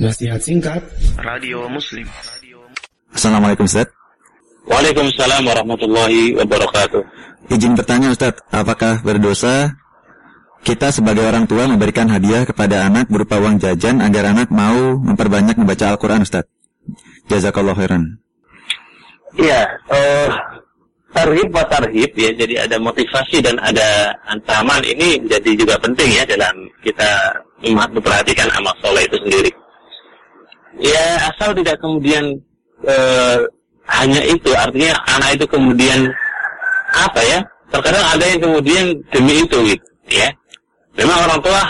Nasihat singkat Radio Muslim. Assalamualaikum Ustaz. Waalaikumsalam warahmatullahi wabarakatuh. Izin bertanya Ustaz, apakah berdosa kita sebagai orang tua memberikan hadiah kepada anak berupa uang jajan agar anak mau memperbanyak membaca Al-Quran Ustaz? Jazakallah khairan. Iya, uh, tarhib wa tarhib ya, jadi ada motivasi dan ada ancaman ini menjadi juga penting ya dalam kita memperhatikan amal soleh itu sendiri. Ya asal tidak kemudian uh, hanya itu, artinya anak itu kemudian apa ya? Terkadang ada yang kemudian demi itu gitu, ya. Memang orang tua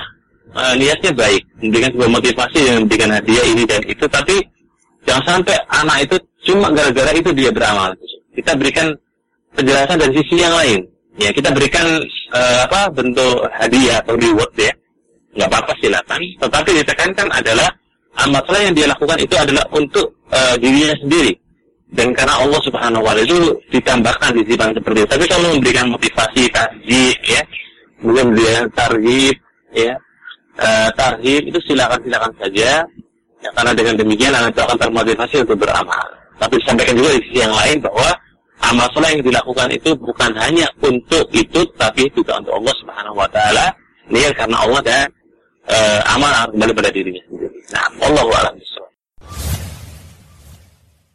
uh, niatnya baik, memberikan sebuah motivasi dan memberikan hadiah ini dan itu, tapi jangan sampai anak itu cuma gara-gara itu dia beramal. Kita berikan penjelasan dari sisi yang lain. Ya, kita berikan uh, apa bentuk hadiah atau reward ya. Nggak apa-apa silakan, tetapi ditekankan adalah amal soleh yang dia lakukan itu adalah untuk uh, dirinya sendiri. Dan karena Allah Subhanahu wa taala itu ditambahkan di sifat seperti itu. Tapi kalau memberikan motivasi, tajib ya, kemudian memberikan tarhib ya, uh, itu silakan silakan saja. Ya, karena dengan demikian anak itu akan termotivasi untuk beramal. Tapi disampaikan juga di sisi yang lain bahwa amal soleh yang dilakukan itu bukan hanya untuk itu, tapi juga untuk Allah Subhanahu Wa Taala. Niat karena Allah dan uh, amal kembali pada dirinya sendiri. نعم والله أعلم بالسؤال